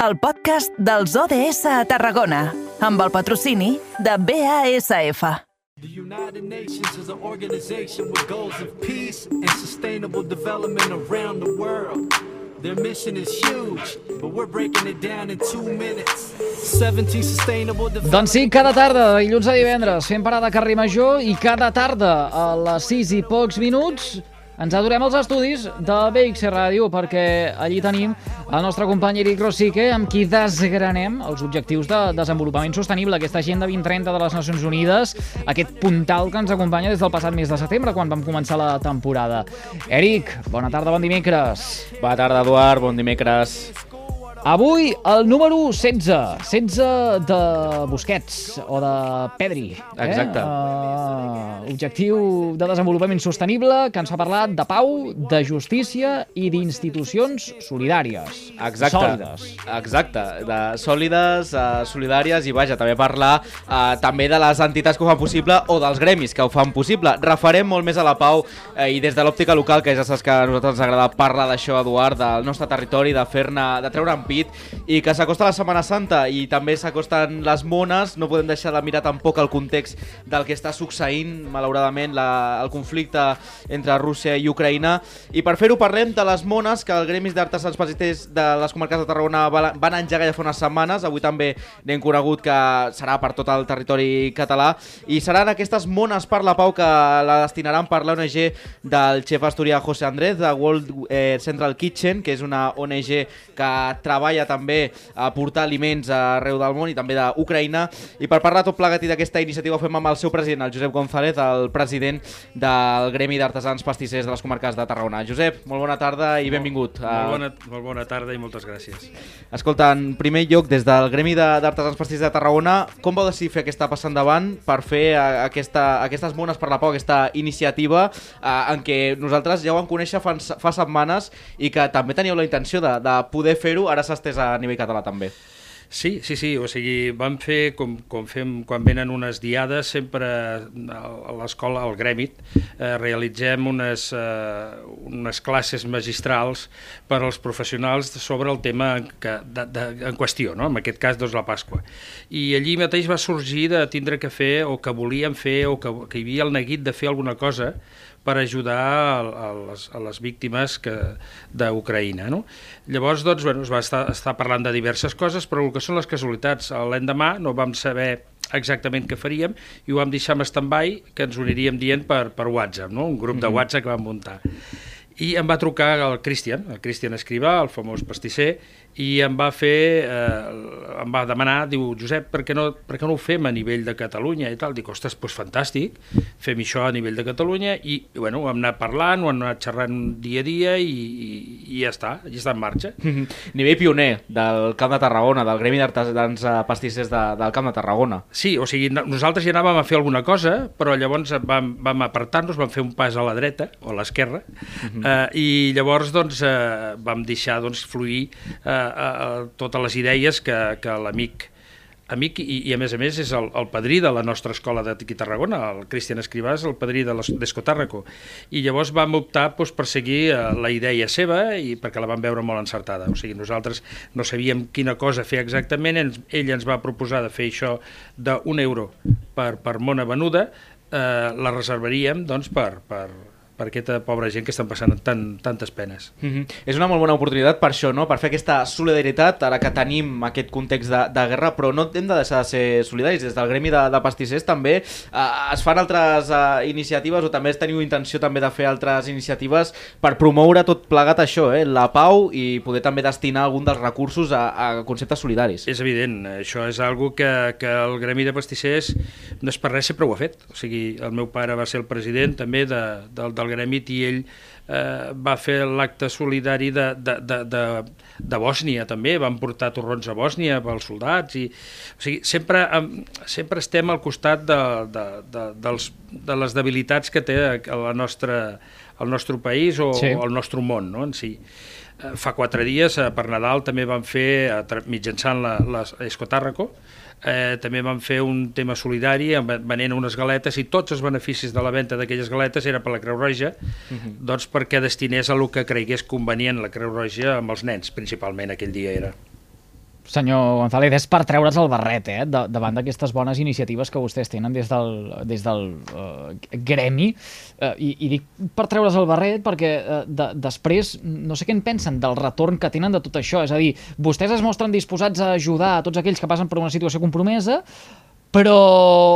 el podcast dels ODS a Tarragona, amb el patrocini de BASF. The United Nations is an organization with goals of peace and sustainable development around the world. Their mission is huge, but we're breaking it down in two minutes. 17 sustainable development Doncs sí, cada tarda, de dilluns a divendres, fem parada a Carrer Major i cada tarda, a les 6 i pocs minuts, ens adorem als estudis de BX Ràdio perquè allí tenim el nostre company Eric Rosique amb qui desgranem els objectius de desenvolupament sostenible, aquesta agenda 2030 de les Nacions Unides, aquest puntal que ens acompanya des del passat mes de setembre quan vam començar la temporada. Eric, bona tarda, bon dimecres. Bona tarda, Eduard, bon dimecres. Avui el número 16, 16 de Busquets o de Pedri. Exacte. Eh? Uh, objectiu de desenvolupament sostenible que ens ha parlat de pau, de justícia i d'institucions solidàries. Exacte. Sòlides. Exacte, de sòlides, uh, solidàries i vaja, també parlar uh, també de les entitats que ho fan possible o dels gremis que ho fan possible. Referem molt més a la pau uh, i des de l'òptica local, que ja saps que a nosaltres ens agrada parlar d'això, Eduard, del nostre territori, de fer-ne, de treure pit i que s'acosta la Setmana Santa i també s'acosten les mones, no podem deixar de mirar tampoc el context del que està succeint, malauradament, la, el conflicte entre Rússia i Ucraïna. I per fer-ho parlem de les mones que el Gremis d'Artesans Pesiters de les comarques de Tarragona va- van engegar ja fa unes setmanes. Avui també n'hem conegut que serà per tot el territori català. I seran aquestes mones per la pau que la destinaran per l'ONG del xef asturià José Andrés, de World eh, Central Kitchen, que és una ONG que treballa també a portar aliments arreu del món i també d'Ucraïna. I per parlar tot plegat i d'aquesta iniciativa ho fem amb el seu president, el Josep González, el president del Gremi d'Artesans Pastissers de les comarques de Tarragona. Josep, molt bona tarda i benvingut. Molt bona, molt bona tarda i moltes gràcies. Escolta, en primer lloc, des del Gremi d'Artesans Pastissers de Tarragona, com vau decidir fer aquesta passa endavant per fer eh, aquesta, aquestes mones per la pau, aquesta iniciativa eh, en què nosaltres ja ho vam conèixer fa, fa setmanes i que també teníeu la intenció de, de poder fer-ho, ara s'ha estès a nivell català també. Sí, sí, sí, o sigui, vam fer, com, com fem quan venen unes diades, sempre a l'escola, al Grèmit, eh, realitzem unes, eh, unes classes magistrals per als professionals sobre el tema que, de, de, en qüestió, no? en aquest cas doncs, la Pasqua. I allí mateix va sorgir de tindre que fer, o que volíem fer, o que, que hi havia el neguit de fer alguna cosa per ajudar a, a, les, a les víctimes d'Ucraïna. No? Llavors, doncs, bueno, es va estar, estar parlant de diverses coses, però el que són les casualitats, l'endemà no vam saber exactament què faríem i ho vam deixar en stand-by, que ens ho aniríem dient per, per WhatsApp, no? un grup de WhatsApp que vam muntar. I em va trucar el Cristian, el Cristian Escrivà, el famós pastisser, i em va fer, eh, em va demanar, diu, Josep, per què, no, per què no ho fem a nivell de Catalunya i tal? Dic, ostres, doncs fantàstic, fem això a nivell de Catalunya i, bueno, ho hem anat parlant, ho hem anat xerrant dia a dia i, i, i ja està, ja està en marxa. Nivell pioner del Camp de Tarragona, del Gremi d'Artesans eh, Pastissers de, del Camp de Tarragona. Sí, o sigui, no- nosaltres ja anàvem a fer alguna cosa, però llavors vam, vam apartar-nos, vam fer un pas a la dreta o a l'esquerra, eh, i llavors doncs, eh, vam deixar doncs, fluir eh, eh, totes les idees que, que l'amic amic i, i a més a més és el, el padrí de la nostra escola d'aquí a Tarragona, el Cristian Escrivà és el padrí de l'Es- d'Escotàrraco i llavors vam optar doncs, per seguir eh, la idea seva i perquè la vam veure molt encertada, o sigui, nosaltres no sabíem quina cosa fer exactament, ens, ell ens va proposar de fer això d'un euro per, per mona venuda, eh, la reservaríem doncs, per, per, per aquesta pobra gent que estan passant tant, tantes penes. Mm -hmm. És una molt bona oportunitat per això, no? per fer aquesta solidaritat, ara que tenim aquest context de, de guerra, però no hem de deixar de ser solidaris. Des del Gremi de, de Pastissers també eh, es fan altres eh, iniciatives o també teniu intenció també de fer altres iniciatives per promoure tot plegat això, eh? la pau i poder també destinar algun dels recursos a, a conceptes solidaris. És evident, això és algo que, que el Gremi de Pastissers no és per res, sempre ho ha fet. O sigui, el meu pare va ser el president també de, del, del Gremi i ell eh, va fer l'acte solidari de, de, de, de, de Bòsnia també, van portar torrons a Bòsnia pels soldats i, o sigui, sempre, em- sempre estem al costat de, de, de, dels, de les debilitats que té la nostra, el nostre país o, Sí. sí. o el nostre món no, en si. Eh, Fa quatre dies, eh, per Nadal, també van fer, tra- mitjançant la, la Escotàrraco, eh, també van fer un tema solidari venent unes galetes i tots els beneficis de la venda d'aquelles galetes era per la Creu Roja, doncs perquè destinés a el que cregués convenient la Creu Roja amb els nens, principalment aquell dia era. Senyor González, és per treure's el barret, eh, davant d'aquestes bones iniciatives que vostès tenen des del, des del uh, gremi, uh, i, i dic per treure's el barret perquè uh, de, després no sé què en pensen del retorn que tenen de tot això, és a dir, vostès es mostren disposats a ajudar a tots aquells que passen per una situació compromesa, però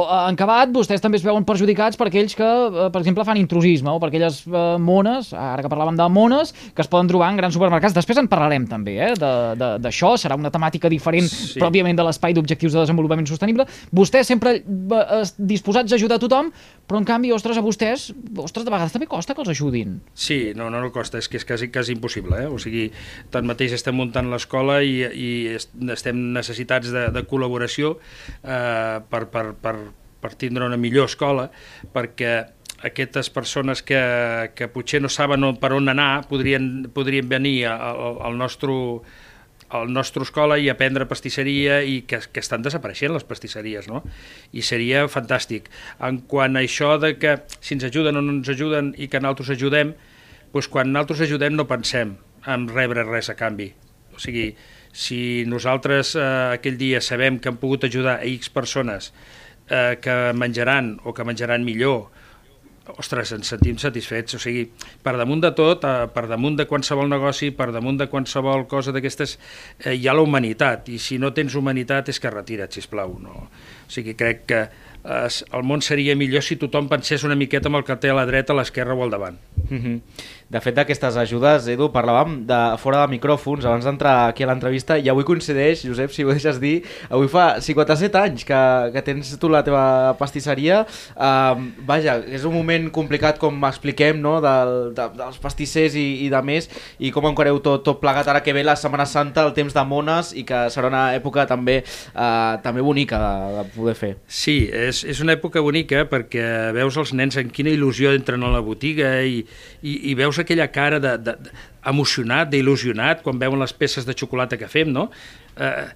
eh, en acabat vostès també es veuen perjudicats per aquells que, eh, per exemple, fan intrusisme o per aquelles eh, mones, ara que parlàvem de mones, que es poden trobar en grans supermercats. Després en parlarem també eh, d'això, serà una temàtica diferent sí. pròpiament de l'espai d'objectius de desenvolupament sostenible. Vostès sempre eh, disposats a ajudar a tothom, però en canvi, ostres, a vostès, ostres, de vegades també costa que els ajudin. Sí, no, no, no costa, és que és quasi, quasi impossible. Eh? O sigui, tanmateix estem muntant l'escola i, i estem necessitats de, de col·laboració eh, per, per, per, per tindre una millor escola, perquè aquestes persones que, que potser no saben per on anar podrien, podrien venir al, al nostre al nostre escola i aprendre pastisseria i que, que estan desapareixent les pastisseries, no? I seria fantàstic. En quant a això de que si ens ajuden o no ens ajuden i que nosaltres ajudem, doncs quan nosaltres ajudem no pensem en rebre res a canvi. O sigui, si nosaltres eh, aquell dia sabem que hem pogut ajudar a X persones eh, que menjaran o que menjaran millor, ostres, ens sentim satisfets. O sigui, per damunt de tot, eh, per damunt de qualsevol negoci, per damunt de qualsevol cosa d'aquestes, eh, hi ha la humanitat. I si no tens humanitat és que retira't, sisplau. No? O sigui, crec que eh, el món seria millor si tothom pensés una miqueta amb el que té a la dreta, a l'esquerra o al davant. Mm -hmm. De fet, d'aquestes ajudes, Edu, parlàvem de fora de micròfons abans d'entrar aquí a l'entrevista i avui coincideix, Josep, si ho deixes dir, avui fa 57 anys que, que tens tu la teva pastisseria. Uh, vaja, és un moment complicat, com expliquem, no? Del, de, dels pastissers i, i de més, i com encareu tot, tot plegat ara que ve la Setmana Santa, el temps de mones, i que serà una època també, uh, també bonica de, de poder fer. Sí, és, és una època bonica perquè veus els nens en quina il·lusió entren a la botiga i, i, i veus aquella cara de, de, de emocionat, d'il·lusionat, quan veuen les peces de xocolata que fem, no? Eh,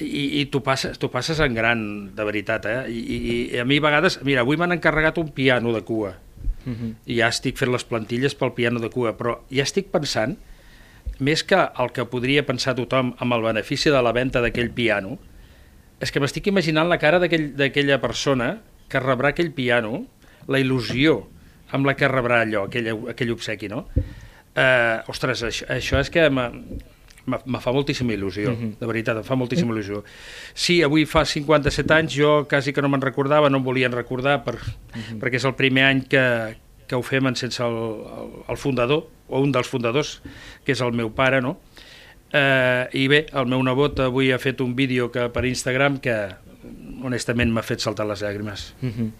i, i tu passes, tu passes en gran, de veritat, eh? I, i, i a mi a vegades... Mira, avui m'han encarregat un piano de cua, uh mhm. -huh. i ja estic fent les plantilles pel piano de cua, però ja estic pensant, més que el que podria pensar tothom amb el benefici de la venda d'aquell piano, és que m'estic imaginant la cara d'aquella aquell, persona que rebrà aquell piano, la il·lusió amb la que rebrà allò, aquell, aquell obsequi, no? Eh, ostres, això, això és que me fa moltíssima il·lusió, mm -hmm. de veritat, em fa moltíssima il·lusió. Sí, avui fa 57 anys, jo quasi que no me'n recordava, no em volien recordar, per, mm -hmm. perquè és el primer any que, que ho fem sense el, el, el fundador, o un dels fundadors, que és el meu pare, no? Eh, I bé, el meu nebot avui ha fet un vídeo que per Instagram que honestament m'ha fet saltar les llàgrimes. Mm -hmm.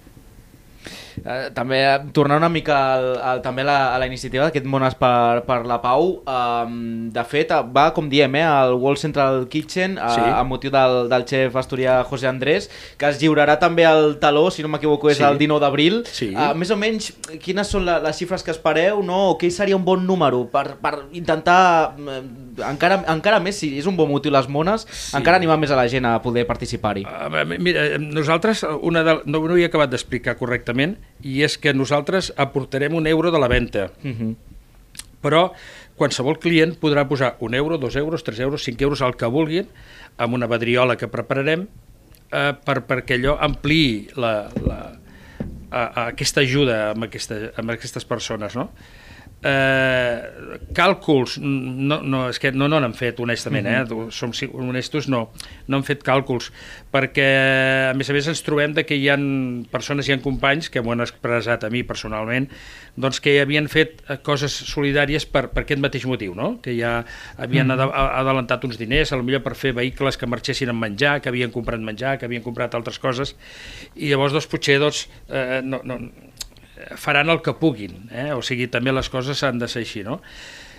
Eh, també eh, tornar una mica al, al, també a la, a la iniciativa d'aquest Mones per, per la Pau um, de fet va com diem eh, al World Central Kitchen sí. a, a motiu del, del xef asturià José Andrés que es lliurarà també el taló si no m'equivoco és sí. el 19 d'abril sí. uh, més o menys quines són la, les xifres que espereu no? o què seria un bon número per, per intentar uh, encara, encara més si és un bon motiu les mones sí. encara animar més a la gent a poder participar-hi uh, mira, nosaltres una de, no, no ho he acabat d'explicar correctament i és que nosaltres aportarem un euro de la venda. Uh mhm. -huh. Però qualsevol client podrà posar un euro, dos euros, tres euros, cinc euros, el que vulguin, amb una badriola que prepararem eh, per, perquè allò ampliï la, la, a, a aquesta ajuda amb, aquesta, amb aquestes persones, no? Eh, càlculs no, no, és que no n'han fet honestament, eh? -hmm. som honestos no, no han fet càlculs perquè a més a més ens trobem de que hi han persones, hi han companys que m'ho han expressat a mi personalment doncs que havien fet eh, coses solidàries per, per aquest mateix motiu, no? que ja havien mm adelantat uns diners, a millor per fer vehicles que marxessin amb menjar, que havien comprat menjar, que havien comprat altres coses i llavors doncs potser doncs, eh, no, no, faran el que puguin, eh? o sigui, també les coses s'han de ser així, no?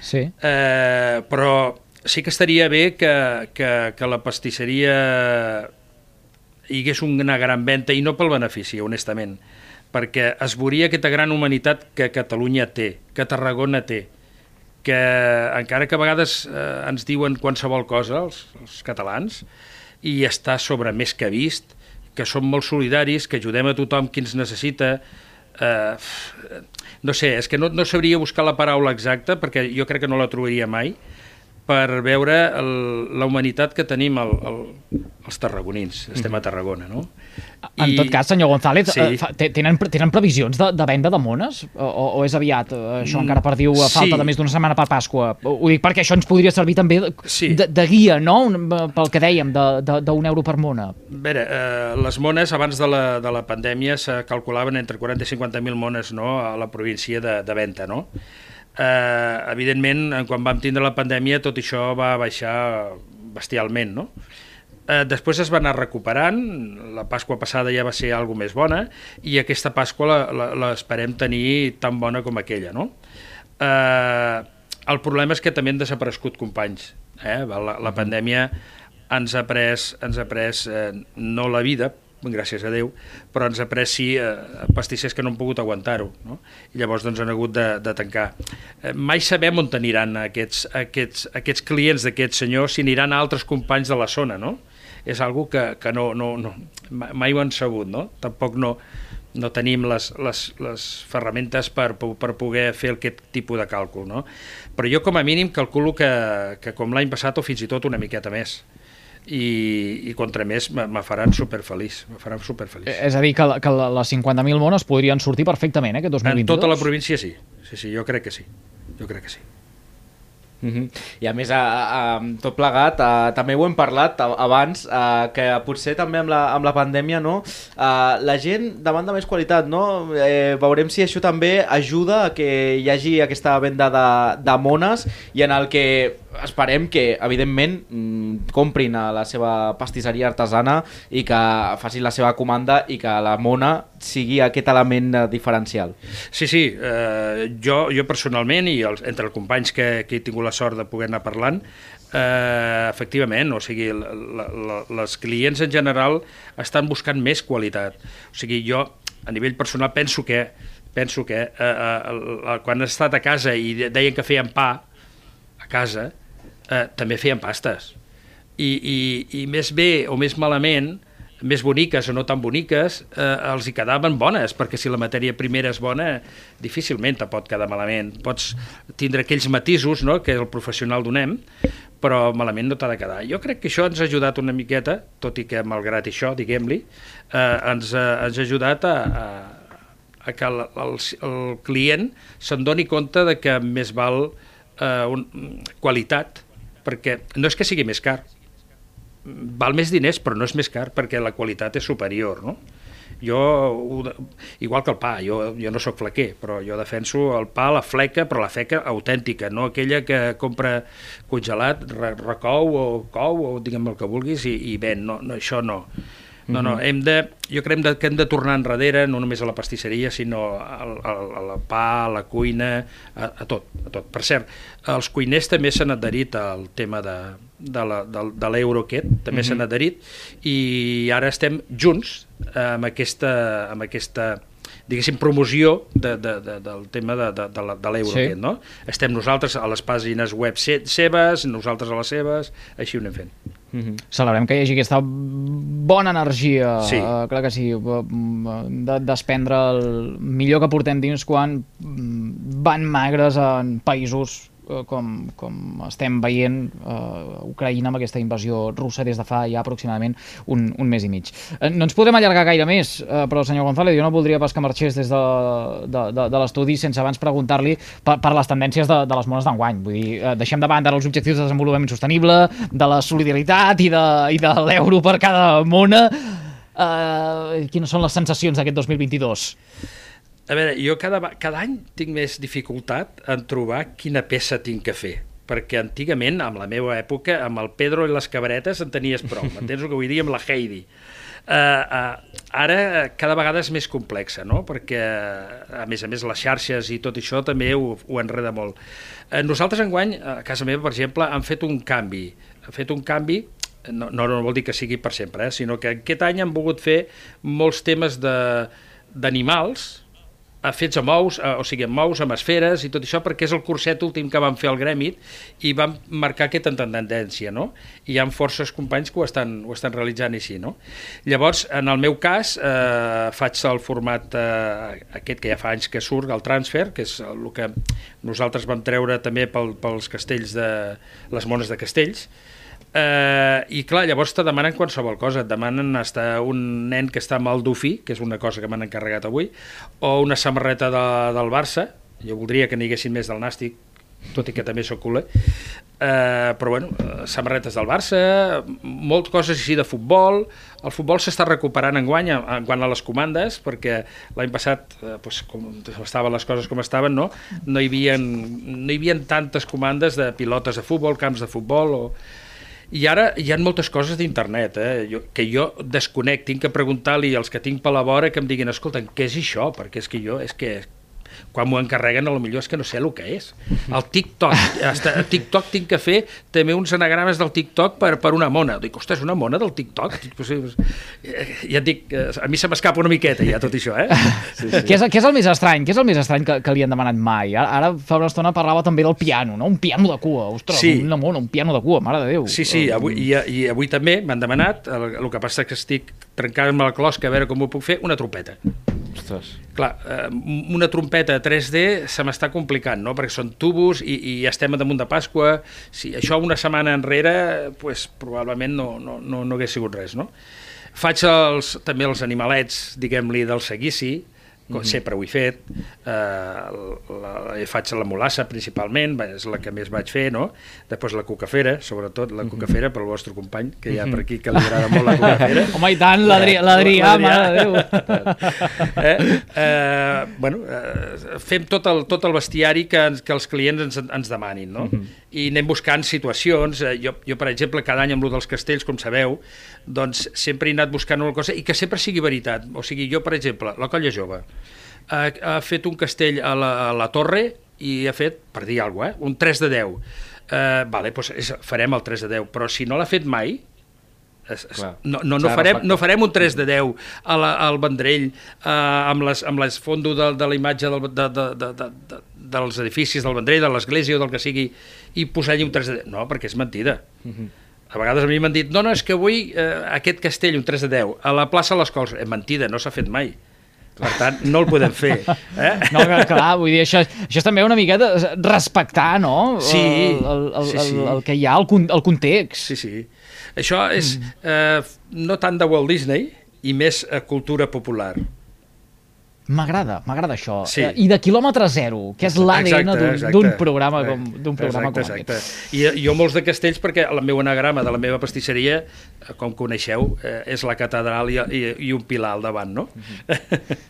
Sí. Eh, però sí que estaria bé que, que, que la pastisseria hi hagués una gran venda, i no pel benefici, honestament, perquè es veuria aquesta gran humanitat que Catalunya té, que Tarragona té, que encara que a vegades eh, ens diuen qualsevol cosa, els, els catalans, i està sobre més que vist, que som molt solidaris, que ajudem a tothom qui ens necessita, eh, no sé, és que no, no sabria buscar la paraula exacta perquè jo crec que no la trobaria mai, per veure el, la humanitat que tenim el, el, els tarragonins. Estem a Tarragona, no? En tot cas, senyor González, Sí. eh, tenen, tenen previsions de, de venda de mones? O, o és aviat? Eh, Això encara per dir a falta sí. de més d'una setmana per Pasqua. Ho dic perquè això ens podria servir també de, Sí. de, de guia, no? Pel que dèiem, d'un euro per mona. A veure, eh, les mones abans de la, de la pandèmia se calculaven entre 40 i 50.000 mones no, a la província de, de venda, no? Eh, evidentment, quan vam tindre la pandèmia, tot això va baixar bestialment, no? Eh, després es va anar recuperant, la Pasqua passada ja va ser algo més bona, i aquesta Pasqua l'esperem tenir tan bona com aquella, no? Eh, el problema és que també han desaparegut companys. Eh? La, la pandèmia ens ha pres, ens ha pres eh, no la vida, gràcies a Déu, però ens sí eh, pastissers que no han pogut aguantar-ho. No? I llavors doncs, han hagut de, de tancar. Eh, mai sabem on aniran aquests, aquests, aquests clients d'aquest senyor, si aniran a altres companys de la zona, no? És algo que, que no, no, no, mai ho han sabut, no? Tampoc no, no tenim les, les, les ferramentes per, per poder fer aquest tipus de càlcul, no? Però jo com a mínim calculo que, que com l'any passat o fins i tot una miqueta més. I, i contra més me, faran superfeliç, me faran superfeliç. Eh, És a dir, que, que les 50.000 mones podrien sortir perfectament, eh, aquest 2022? En tota la província sí. Sí, sí, jo crec que sí. Jo crec que sí. Mhm. I a més, a, a, tot plegat, a, també ho hem parlat a, abans, a, que potser també amb la, amb la pandèmia no, a, la gent demanda més qualitat, no? Eh, veurem si això també ajuda a que hi hagi aquesta venda de, de mones i en el que esperem que, evidentment, mm, comprin a la seva pastisseria artesana i que facin la seva comanda i que la mona sigui aquest element eh, diferencial. Sí, sí, eh, jo, jo personalment i els, entre els companys que, que he tingut la sort de poder anar parlant, eh, efectivament, o sigui, la, la, les clients en general estan buscant més qualitat. O sigui, jo, a nivell personal, penso que penso que eh, eh, quan he estat a casa i de- deien que feien pa casa, eh, també feien pastes. I, i, I més bé o més malament, més boniques o no tan boniques, eh, els hi quedaven bones, perquè si la matèria primera és bona, difícilment te pot quedar malament. Pots tindre aquells matisos no?, que el professional donem, però malament no t'ha de quedar. Jo crec que això ens ha ajudat una miqueta, tot i que malgrat això, diguem-li, eh, ens, ha, ens ha ajudat a, a, a que el, el, el client se'n doni compte de que més val eh, un, qualitat, perquè no és que sigui més car, val més diners però no és més car perquè la qualitat és superior, no? Jo, igual que el pa, jo, jo no sóc flequer, però jo defenso el pa, la fleca, però la fleca autèntica, no aquella que compra congelat, re, recou o cou, o diguem el que vulguis, i, i ven, no, no, això no. No, no, hem de, jo crec de, que hem de tornar enrere, no només a la pastisseria, sinó al, al, a la pa, a la cuina, a, a tot, a tot. Per cert, els cuiners també s'han adherit al tema de, de l'euro aquest, també s'han adherit, i ara estem junts amb aquesta, amb aquesta diguéssim, promoció de, de, de, del tema de, de, de, l'euro Sí. aquest, no? Estem nosaltres a les pàgines web se seves, nosaltres a les seves, així ho anem fent. Mhm. Celebrem que hi hagi aquesta bona energia, Sí. eh, clar que sí, de desprendre el millor que portem dins quan mm, van magres en països eh, com, com estem veient eh, Ucraïna amb aquesta invasió russa des de fa ja aproximadament un, un mes i mig. Eh, no ens podrem allargar gaire més, eh, però senyor González, jo no voldria pas que marxés des de, de, de, de l'estudi sense abans preguntar-li per, per les tendències de, de les mones d'enguany. Vull dir, eh, deixem de banda els objectius de desenvolupament sostenible, de la solidaritat i de, i de l'euro per cada mona. Eh, quines són les sensacions d'aquest 2022? A veure, jo cada, cada any tinc més dificultat en trobar quina peça tinc que fer perquè antigament, amb la meva època, amb el Pedro i les cabretes en tenies prou, m'entens el que vull dir amb la Heidi. Uh, uh, ara eh, cada vegada és més complexa, no? perquè a més a més les xarxes i tot això també ho, ho enreda molt. Uh, nosaltres enguany, a casa meva, per exemple, han fet un canvi. Han fet un canvi no, no, no vol dir que sigui per sempre, eh? sinó que aquest any han volgut fer molts temes de- d'animals fets amb ous, eh, o sigui, amb ous, amb esferes i tot això, perquè és el curset últim que vam fer al Grèmit i vam marcar aquesta tendència, no? I hi ha forces companys que ho estan, ho estan realitzant així, no? Llavors, en el meu cas, eh, faig el format eh, aquest que ja fa anys que surt, el transfer, que és el que nosaltres vam treure també pel, pels castells de les mones de castells, Eh, I clar, llavors te demanen qualsevol cosa, et demanen estar un nen que està amb el Dufí, que és una cosa que m'han encarregat avui, o una samarreta de, del Barça, jo voldria que n'hi més del Nàstic, tot i que també sóc culer, eh, però bueno, samarretes del Barça, moltes coses així de futbol, el futbol s'està recuperant en guany en quant a les comandes, perquè l'any passat, eh, pues, com estaven les coses com estaven, no, no, hi havia, no hi havia tantes comandes de pilotes de futbol, camps de futbol, o i ara hi ha moltes coses d'internet, eh? jo, que jo desconec, tinc que preguntar-li als que tinc per la vora que em diguin, escolta, què és això? Perquè és que jo, és que quan m'ho encarreguen, a lo millor és que no sé el que és. El TikTok, hasta, el TikTok tinc que fer també uns anagrames del TikTok per, per una mona. Dic, ostres, una mona del TikTok? Pues, eh, ja et dic, eh, a mi se m'escapa una miqueta ja tot això, eh? Sí, sí. Què, és, què és el més estrany? Què és el més estrany que, que li han demanat mai? Ara, ara fa una estona parlava també del piano, no? Un piano de cua, ostres, sí. una mona, un piano de cua, mare de Déu. Sí, sí, avui, i, i avui també m'han demanat, el, el que passa que estic trencant-me la closca a veure com ho puc fer, una trompeta. Ostres. Clar, eh, una trompeta 3D se m'està complicant, no? perquè són tubos i, i estem damunt de Pasqua. Si això una setmana enrere, pues, probablement no, no, no, no hagués sigut res. No? Faig els, també els animalets, diguem-li, del seguici, com -hmm. sempre ho he fet, eh, la, la, faig la molassa principalment, és la que més vaig fer, no? Després la cucafera, sobretot la cucafera pel vostre company, que hi ha per aquí que li agrada molt la cucafera. Home, i tant, l'Adrià, mare de Déu. eh? Eh, bueno, eh, fem tot el, tot el bestiari que, que els clients ens, ens demanin, no? Mm -hmm. I anem buscant situacions, eh, jo, jo per exemple cada any amb lo dels castells, com sabeu, doncs sempre he anat buscant una cosa i que sempre sigui veritat, o sigui, jo per exemple, la colla jove, ha, ha fet un castell a la, a la torre i ha fet, per dir alguna cosa, eh, un 3 de 10. Eh, vale, doncs és, farem el 3 de 10, però si no l'ha fet mai, es, es, no, no, no, farem, no farem un 3 de 10 a la, al Vendrell eh, amb, les, amb les fondo de, de la imatge del, de, de, de, de, de, dels edificis del Vendrell, de l'església o del que sigui, i posar-hi un 3 de 10. No, perquè és mentida. Uh mhm. -huh. A vegades a mi m'han dit, no, no, és que avui eh, aquest castell, un 3 de 10, a la plaça les Cols, és mentida, no s'ha fet mai. Per tant, no el podem fer. Eh? No, clar, vull dir, això, això és també una miqueta respectar, no? Sí, el, el, sí, sí. El, el que hi ha, el, el context. Sí, sí. Això és eh, no tant de Walt Disney i més eh, cultura popular. M'agrada, m'agrada això. Sí. I de quilòmetre zero, que és l'ADN d'un programa com, d'un programa exacte, com exacte. aquest. I jo molts de castells, perquè el meu anagrama de la meva pastisseria, eh, com coneixeu, eh, és la catedral i, i, i un pilar al davant, no? Mm -hmm.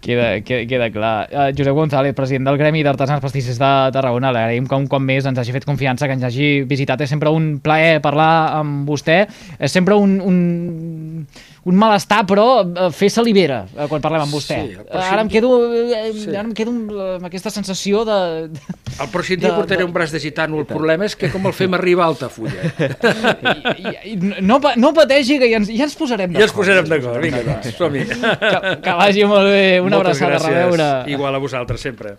Queda, queda, queda clar. Uh, Josep González, president del Gremi d'Artesans Pastissers de Tarragona, l'agraïm un cop més ens hagi fet confiança, que ens hagi visitat. És sempre un plaer parlar amb vostè. És sempre un, un un malestar, però eh, fer salivera eh, quan parlem amb vostè. Sí, ara, em quedo, eh, sí. ara em quedo amb aquesta sensació de... El pròxim dia de, portaré de... un braç de gitano. El problema és que com el fem arribar a Altafulla. I, i, no, no pateixi, que ja ens, ja ens posarem d'acord. Ja ens posarem d'acord, vinga, doncs, som-hi. Que, que vagi molt bé. Una Moltes abraçada, gràcies. a reveure. Igual a vosaltres, sempre.